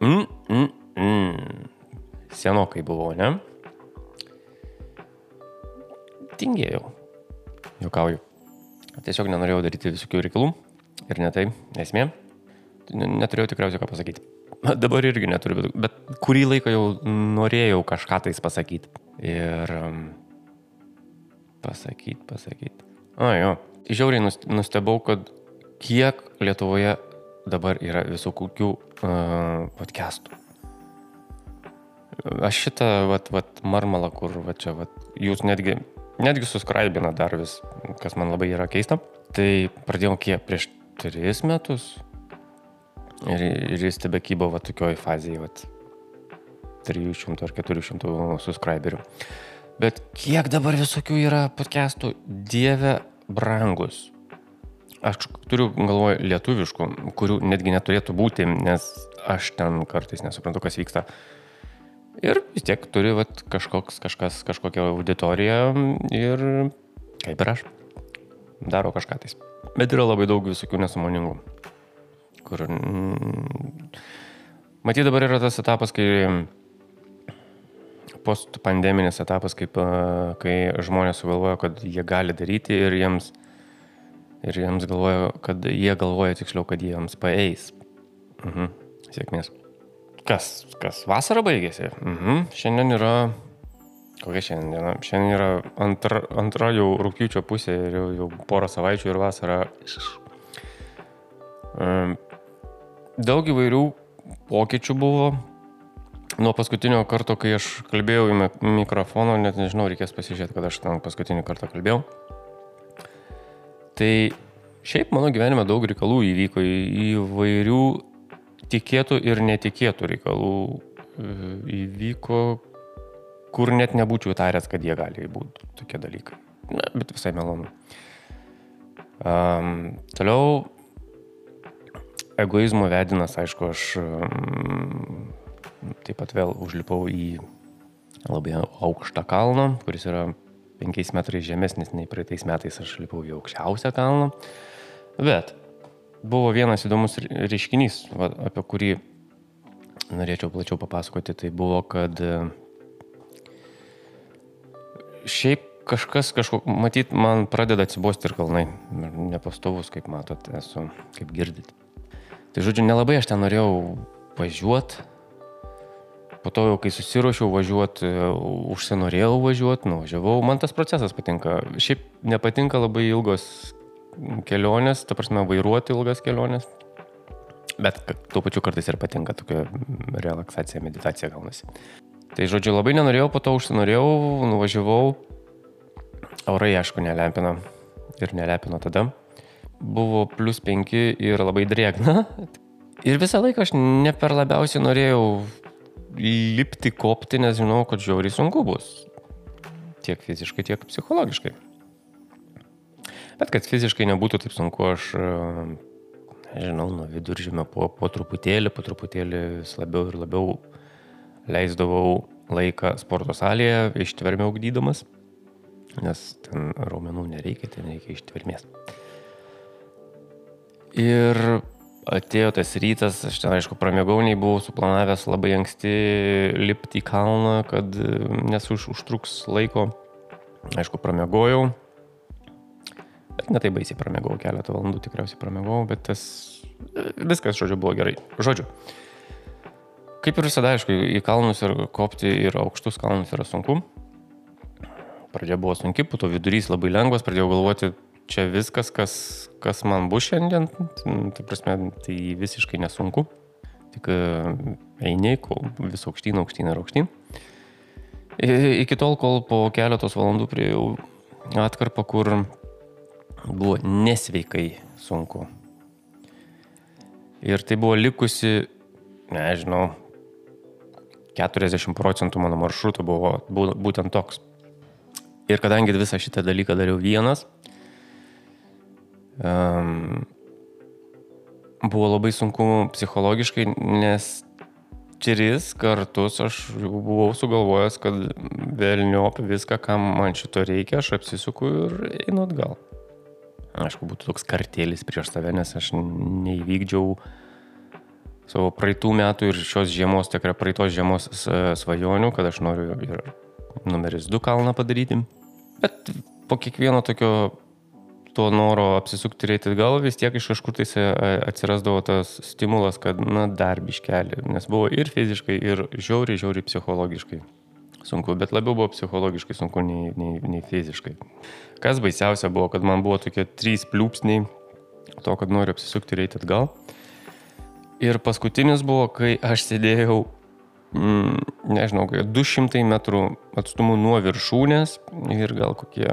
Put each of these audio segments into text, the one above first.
Mm, mm, mm. Senokai buvau, ne? Tingėjau. Jokauju. Tiesiog nenorėjau daryti visokių reikalų. Ir ne tai esmė. Neturėjau tikriausiai ką pasakyti. Dabar irgi neturiu, bet, bet kurį laiką jau norėjau kažką tais pasakyti. Ir um, pasakyti, pasakyti. A, jo. Žiauriai nustebau, kad kiek Lietuvoje dabar yra visokių uh, podcastų. Aš šitą, vat, vat, marmalą, kur, va čia, vat, jūs netgi, netgi suskraibina dar vis, kas man labai yra keista. Tai pradėjau kiek prieš tris metus. Ir, ir jis tebe kybo, va, tokioj fazėje, va, 300 ar 400 subscriberių. Bet kiek dabar visokių yra podcastų, dieve brangus. Aš turiu galvoje lietuviškų, kurių netgi neturėtų būti, nes aš ten kartais nesuprantu, kas vyksta. Ir vis tiek turi vat, kažkoks, kažkas, kažkokią auditoriją ir kaip ir aš. Daro kažką tais. Bet yra labai daug visokių nesumoningų. Kur... Mm, matyt, dabar yra tas etapas, kai postpandeminis etapas, kaip, kai žmonės sugalvoja, kad jie gali daryti ir jiems Ir jiems galvoja, kad jie galvoja tiksliau, kad jiems paeis. Mhm. Sėkmės. Kas, kas vasara baigėsi? Mhm. Šiandien yra... Kokia šiandien diena? Šiandien yra antra, antra jau rūpiučio pusė ir jau, jau porą savaičių ir vasara. Daug įvairių pokyčių buvo. Nuo paskutinio karto, kai aš kalbėjau į mikrofoną, net nežinau, reikės pasižiūrėti, kad aš ten paskutinį kartą kalbėjau. Tai šiaip mano gyvenime daug reikalų įvyko įvairių tikėtų ir netikėtų reikalų e, įvyko, kur net nebūčiau taręs, kad jie gali būti tokie dalykai. Na, bet visai malonu. Um, toliau, egoizmo vedinas, aišku, aš um, taip pat vėl užlipau į labai aukštą kalną, kuris yra 5 metrais žemesnis nei praeitais metais aš lipau į aukščiausią kalną. Bet buvo vienas įdomus reiškinys, va, apie kurį norėčiau plačiau papasakoti. Tai buvo, kad e, šiaip kažkas, kažkok, matyt, man pradeda atsibosti ir kalnai. Nepastovus, kaip matot, esu, kaip girdit. Tai žodžiu, nelabai aš ten norėjau važiuoti, Po to jau, kai susiruošiau važiuoti, e, užsinorėjau važiuoti, nuvažiavau. Man tas procesas patinka. Šiaip nepatinka labai ilgos kelionės, ta prasme, vairuoti ilgas kelionės. Bet tuo pačiu kartais ir patinka tokia relaksacija, meditacija gaunasi. Tai žodžiu, labai nenorėjau, po to užsinorėjau, nuvažiavau. Orai, aišku, nelepino. Ir nelepino tada. Buvo plus 5 ir labai drėgna. Ir visą laiką aš ne per labiausiai norėjau lipti, kopti, nes žinau, kad žiauriai sunku bus. Tiek fiziškai, tiek psichologiškai. Bet kad fiziškai nebūtų taip sunku, aš, nežinau, nuo viduržymio po, po truputėlį, po truputėlį vis labiau ir labiau leisdavau laiką sporto salėje, ištvermę augdydamas, nes ten raumenų nereikia, ten reikia ištvermės. Ir atėjo tas rytas, aš ten aišku pramėgau, nei buvau suplanavęs labai anksti lipti į kalną, kad nes už, užtruks laiko. Aišku, pramėgojau. Bet netai baisiai pramėgau, keletą valandų tikriausiai pramėgau, bet tas viskas, žodžiu, buvo gerai. Žodžiu. Kaip ir visada, aišku, į kalnus ir kopti ir aukštus kalnus yra sunku. Pradžia buvo sunki, po to vidurys labai lengvas, pradėjau galvoti, čia viskas, kas, kas man bus šiandien, tai prasme, tai visiškai nesunku. Tik e, eini, vis aukštyn, aukštyn ir aukštyn. Iki tol, kol po keletos valandų prieėjau atkarpą, kur buvo nesveikai sunku. Ir tai buvo likusi, nežinau, 40 procentų mano maršruto buvo būtent toks. Ir kadangi visą šitą dalyką dariau vienas, um, buvo labai sunku psichologiškai, nes tris kartus aš buvau sugalvojęs, kad vėlniop viską, kam man šito reikia, aš apsisuku ir einu atgal. Aišku, būtų toks kartėlis prieš save, nes aš neįvykdžiau savo praeitų metų ir šios žiemos, tikrai praeitos žiemos svajonių, kad aš noriu ir numeris 2 kalną padaryti. Bet po kiekvieno tokio to noro apsisukti ir eiti atgal, vis tiek iš kažkur tai atsirasdavo tas stimulas, kad, na, dar biškelį, nes buvo ir fiziškai, ir žiauriai, žiauriai psichologiškai sunku, bet labiau buvo psichologiškai sunku nei, nei, nei fiziškai. Kas baisiausia buvo, kad man buvo tokie trys pliūpsniai to, kad noriu apsisukti ir eiti atgal. Ir paskutinis buvo, kai aš sėdėjau mm, nežinau, 200 metrų atstumu nuo viršūnės ir gal kokie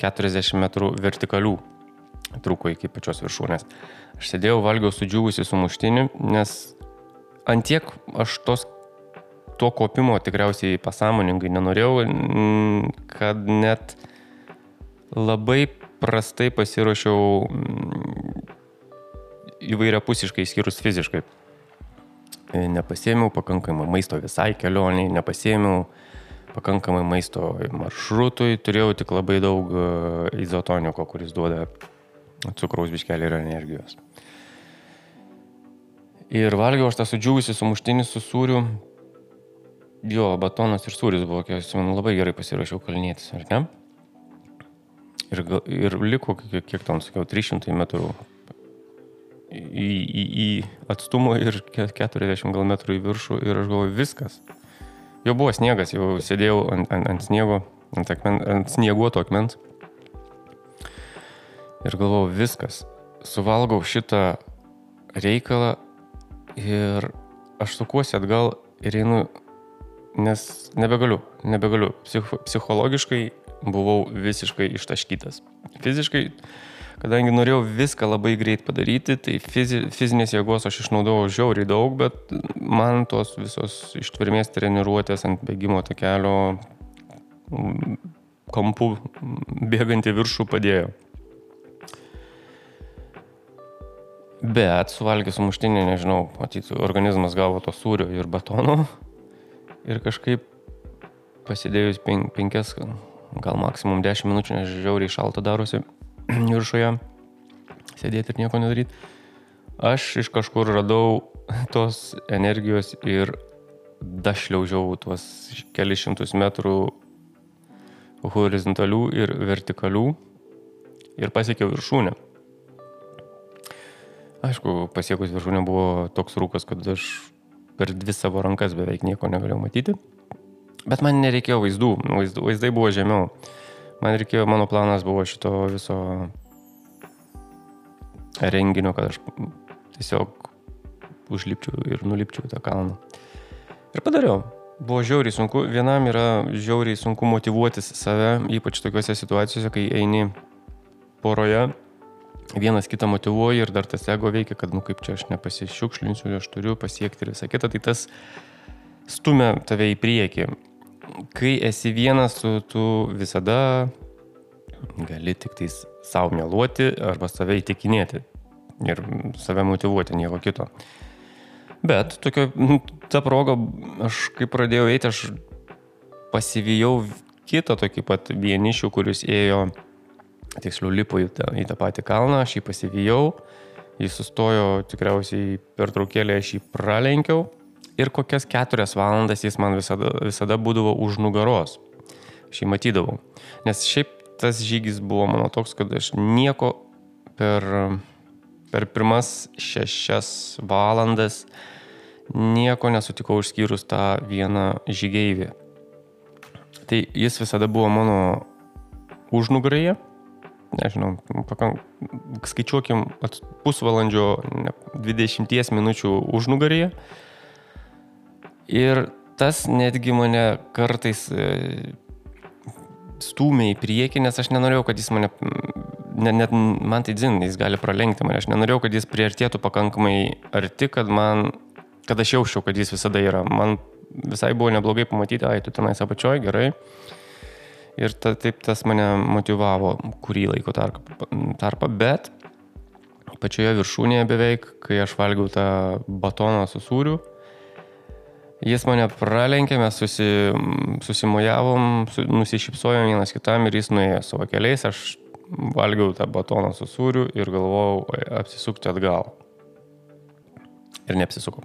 40 metrų vertikalių truko iki pačios viršūnės. Aš sėdėjau, valgiau sudžiūvusi sumuštinį, nes antiek aš tos, to kopimo tikriausiai pasąmoningai nenorėjau, kad net labai prastai pasiruošiau mm, įvairiapusiškai, skyrus fiziškai. E, nepasėmiau pakankamai maisto visai kelioniai, nepasėmiau pakankamai maisto maršrutui, turėjau tik labai daug e, izotoniko, kuris duoda cukraus biškelį ir energijos. Ir valgiau aš tą sudžiūvusi sumuštinį su sūriu. Jo, batonas ir sūris buvo, aš man labai gerai pasirašiau kalnytis, ar ne? Ir, ir liko, kiek, kiek tam sakiau, 300 metrų į, į, į atstumą ir 40 gal metrų į viršų ir aš galvoju, viskas. Jau buvo sniegas, jau sėdėjau ant, ant, ant sniego, ant, akmen, ant snieguoto akmens. Ir galvoju, viskas. Suvalgau šitą reikalą ir aš sukuosi atgal ir einu, nes nebegaliu, nebegaliu. Psich, psichologiškai buvau visiškai ištaškytas. Fiziškai kadangi norėjau viską labai greit padaryti, tai fizi, fizinės jėgos aš išnaudojau žiauriai daug, bet man tos visos ištvermės treniruotės ant bėgimo takelio mm, kampų bėgant į viršų padėjo. Bet suvalgęs sumuštinį, nežinau, matyt, organizmas gavo to sūrio ir batono ir kažkaip pasidėjus pen, penkias, gal maksimum 10 minučių, nes žiauriai šalta darosi, viršuje, sėdėti ir nieko nedaryti. Aš iš kažkur radau tos energijos ir dašliaužiau tuos kelišimtus metrų horizontalių ir vertikalių ir pasiekiau viršūnę. Aišku, pasiekus viršūnę buvo toks rūkas, kad aš per dvi savo rankas beveik nieko negalėjau matyti. Bet man nereikėjo vaizdų, vaizdai buvo žemiau. Man reikėjo, mano planas buvo šito viso renginio, kad aš tiesiog užlipčiau ir nulipčiau tą kalną. Ir padariau. Buvo žiauriai sunku. Vienam yra žiauriai sunku motivuotis save, ypač tokiuose situacijose, kai eini poroje, vienas kitą motivuoji ir dar tas ego veikia, kad, nu kaip čia aš nepasišiukšlinsiu, aš turiu pasiekti ir visą kitą, tai tas stumia tave į priekį kai esi vienas, tu, tu visada gali tik tais savo meluoti arba save įtikinėti ir save motivuoti, nieko kito. Bet tokio, ta proga, aš kai pradėjau eiti, aš pasivijau kitą tokį pat vienišių, kuris ėjo, tiksliau, lipo į tą, į tą patį kalną, aš jį pasivijau, jis sustojo tikriausiai per traukėlę, aš jį pralenkiau ir kokias keturias valandas jis man visada, visada būdavo už nugaros. Aš jį matydavau. Nes šiaip tas žygis buvo mano toks, kad aš nieko per, per pirmas šešias valandas nieko nesutikau išskyrus tą vieną žygeivį. Tai jis visada buvo mano užnugarėje. Nežinau, pakank, skaičiuokim pusvalandžio, 20 minučių užnugarėje. Ir tas netgi mane kartais e, stūmė į priekį, nes aš nenorėjau, kad jis mane, net, net man tai dzin, jis gali pralenkti mane, aš nenorėjau, kad jis priartėtų pakankamai arti, kad man, kad aš jausčiau, kad jis visada yra. Man visai buvo neblogai pamatyti, ai, tu tenais apačioj, gerai. Ir ta, taip tas mane motivavo kurį laiko tarpą, bet pačioje viršūnėje beveik, kai aš valgiau tą batoną su sūriu, Jis mane pralenkė, mes susi, susimojavom, su, nusišypsojom vienas kitam ir jis nuėjo savo keliais, aš valgiau tą batoną su sūriu ir galvojau apsisukti atgal. ir neapsisukau.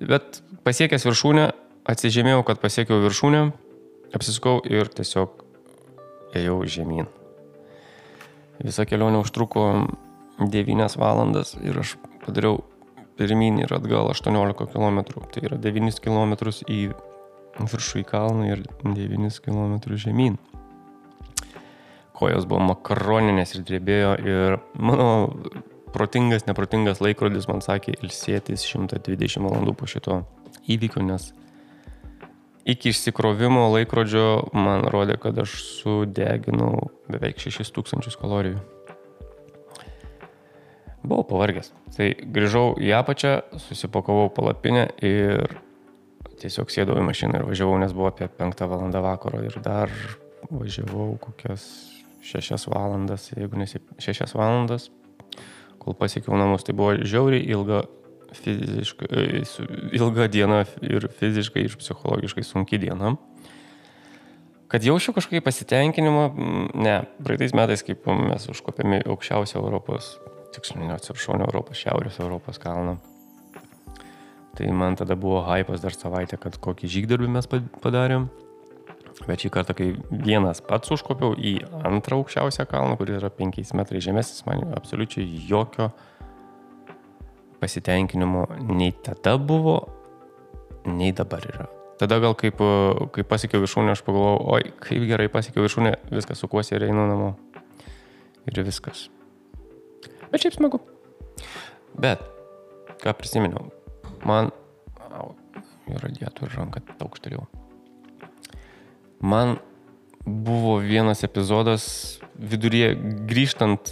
Bet pasiekęs viršūnę, atsižymėjau, kad pasiekiau viršūnę, apsisukau ir tiesiog ėjau žemyn. Visa kelionė užtruko 9 valandas ir aš padariau pirmyn ir atgal 18 km. Tai yra 9 km į viršų į kalną ir 9 km žemyn. Kojos buvo makaroninės ir drebėjo ir mano protingas, neprotingas laikrodis man sakė ilsėtis 120 valandų po šito įvykio, nes iki išsikrovimo laikrodžio man rodė, kad aš sudeginau beveik 6000 kalorijų. Buvau pavargęs. Tai grįžau į apačią, susipakavau palapinę ir tiesiog sėdau į mašiną ir važiavau, nes buvo apie 5 val. vakaro ir dar važiavau kokias 6 valandas, jeigu nesi 6 valandas, kol pasiekiau namus. Tai buvo žiauriai ilga, fiziškai, e, ilga diena ir fiziškai ir psichologiškai sunki diena. Kad jaučiu kažkokį pasitenkinimą, ne, praeitais metais, kaip mes užkopėme aukščiausią Europos tiksliau, neatsiprašau, ne Europos, Šiaurės Europos kalną. Tai man tada buvo hypas dar savaitę, kad kokį žygdarbį mes padarėm. Bet šį kartą, kai vienas pats užkopiau į antrą aukščiausią kalną, kuris yra 5 metrai žemesnis, man absoliučiai jokio pasitenkinimo nei tada buvo, nei dabar yra. Tada gal kaip, kai pasiekiau viršūnę, aš pagalvojau, oi, kaip gerai pasiekiau viršūnę, viskas sukuosi ir einu namo. Ir viskas. Bet šiaip smagu. Bet, ką prisiminiau, man... Au, radiatorių ranką taukštelėjau. Man buvo vienas epizodas viduryje, grįžtant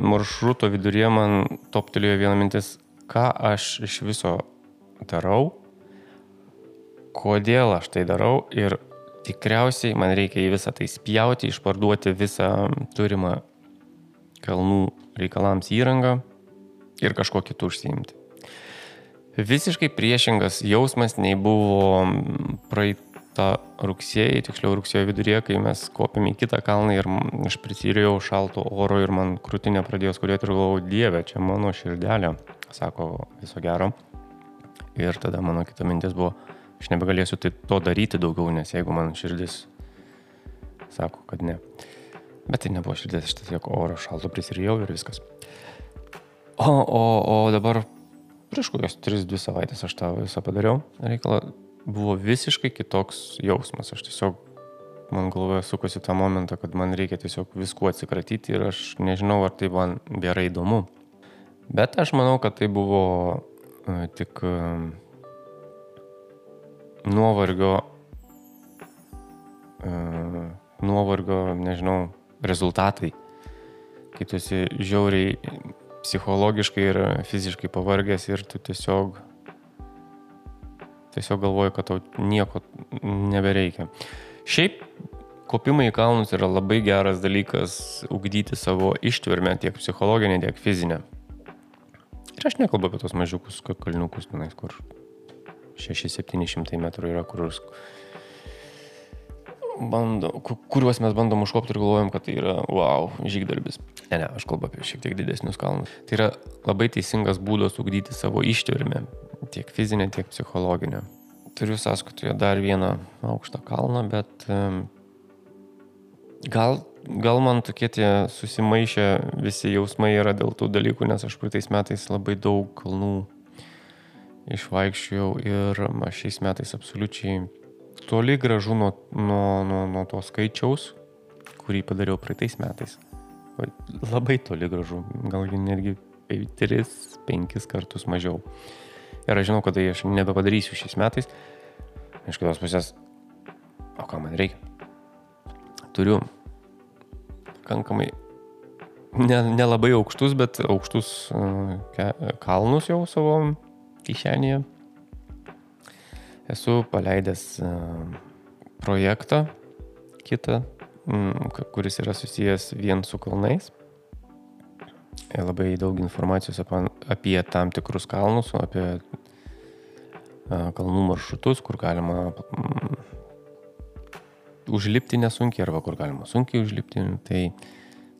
maršruto viduryje, man toptelėjo viena mintis, ką aš iš viso darau, kodėl aš tai darau ir tikriausiai man reikia į visą tai spjauti, išparduoti visą turimą kalnų reikalams įrangą ir kažko kitų užsiimti. Visiškai priešingas jausmas nei buvo praeitą rugsėjį, tiksliau rugsėjo viduryje, kai mes kopėme į kitą kalną ir aš prisirėjau šalto oro ir man krūtinė pradėjo skudėti ir galvojau, dieve, čia mano širdelė, sako viso gero. Ir tada mano kita mintis buvo, aš nebegalėsiu tai to daryti daugiau, nes jeigu man širdis sako, kad ne. Bet tai nebuvo širdis, aš tiesiog oro šalto prisirijau ir viskas. O, o, o dabar prieš kokias 3-2 savaitės aš tą visą padariau. Reikalą buvo visiškai kitoks jausmas. Aš tiesiog, man galvoje sukosi tą momentą, kad man reikia tiesiog viskuo atsikratyti ir aš nežinau, ar tai man gerai įdomu. Bet aš manau, kad tai buvo uh, tik uh, nuovargio, uh, nuovargio, nežinau, rezultatai, kai tu esi žiauriai psichologiškai ir fiziškai pavargęs ir tu tiesiog, tiesiog galvoji, kad tau nieko nebereikia. Šiaip kopimai į kalnus yra labai geras dalykas ugdyti savo ištvermę tiek psichologinę, tiek fizinę. Ir aš nekalbu apie tos mažiukus kalniukus, tenais, kur 6-700 metrų yra, kur bando, kuriuos mes bandom užkopti ir galvojam, kad tai yra, wow, žygdarbis. Ne, ne, aš kalbu apie šiek tiek didesnius kalnus. Tai yra labai teisingas būdas ugdyti savo ištvermę, tiek fizinę, tiek psichologinę. Turiu sąskaitoje dar vieną aukštą kalną, bet gal, gal man tokie tie susimaišę visi jausmai yra dėl tų dalykų, nes aš praeitais metais labai daug kalnų išvaikščiojau ir aš šiais metais absoliučiai toli gražu nuo, nuo, nuo, nuo to skaičiaus, kurį padariau praeitais metais. Labai toli gražu, gal netgi 3-5 kartus mažiau. Ir aš žinau, kad tai aš nebepadarysiu šiais metais. Iš kitos pusės, o ką man reikia? Turiu pakankamai nelabai ne, ne aukštus, bet aukštus uh, kalnus jau savo kišenėje esu paleidęs e, projektą kitą, kuris yra susijęs vien su kalnais. Labai daug informacijos apie, apie tam tikrus kalnus, apie e, kalnų maršrutus, kur galima užlipti nesunkiai arba kur galima sunkiai užlipti. Tai,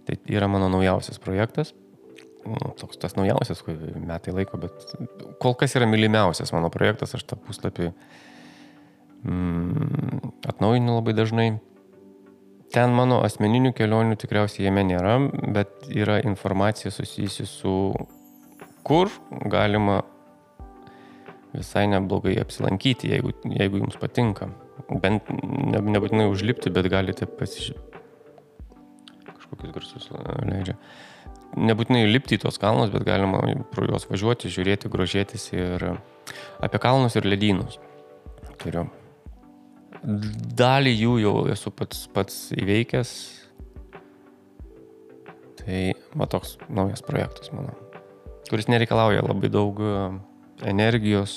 tai yra mano naujausias projektas. Nu, toks tas naujausias, metai laiko, bet kol kas yra mylimiausias mano projektas, aš tą puslapį mm, atnaujinu labai dažnai. Ten mano asmeninių kelionių tikriausiai jame nėra, bet yra informacija susijusi su kur galima visai neblogai apsilankyti, jeigu, jeigu jums patinka. Bent ne, nebūtinai užlipti, bet galite pasižiūrėti. Kažkokius garsus leidžia. Nebūtinai lipti į tos kalnus, bet galima pro juos važiuoti, žiūrėti, grožėtis ir apie kalnus ir ledynus. Turiu. Dalį jų jau esu pats, pats įveikęs. Tai va toks naujas projektas mano, kuris nereikalauja labai daug energijos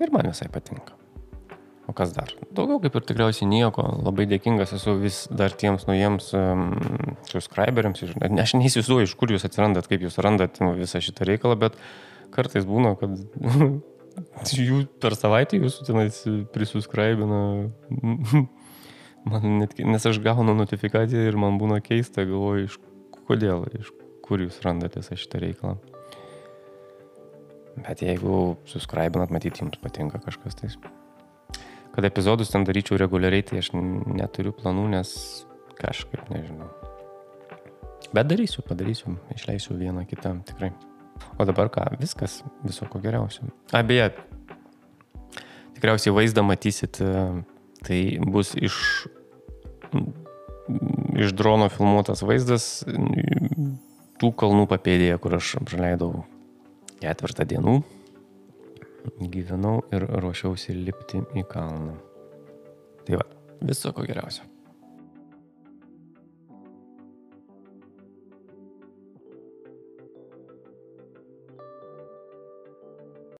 ir man visai patinka. O kas dar? Daugiau kaip ir tikriausiai nieko. Labai dėkingas esu vis dar tiems naujiems um, subscriberiams. Aš neįsivaizduoju, iš kur jūs atsirandat, kaip jūs randat visą šitą reikalą, bet kartais būna, kad jų per savaitę jūsų tenais prisuscribina. Man net, nes aš gaunu notifikaciją ir man būna keista, galvoju, iš kodėl, iš kur jūs randate visą šitą reikalą. Bet jeigu suscribinat, matyt, jums patinka kažkas tais kad epizodus ten daryčiau reguliariai, tai aš neturiu planų, nes kažkaip nežinau. Bet darysiu, padarysiu, išleisiu vieną kitą tikrai. O dabar ką, viskas, viso ko geriausio. A, beje, tikriausiai vaizdą matysit, e, tai bus iš, iš drono filmuotas vaizdas tų kalnų papėdėje, kur aš praleidau ketvirtą dienų gyvenau ir ruošiausi lipti į kalną. Tai va, viso ko geriausio.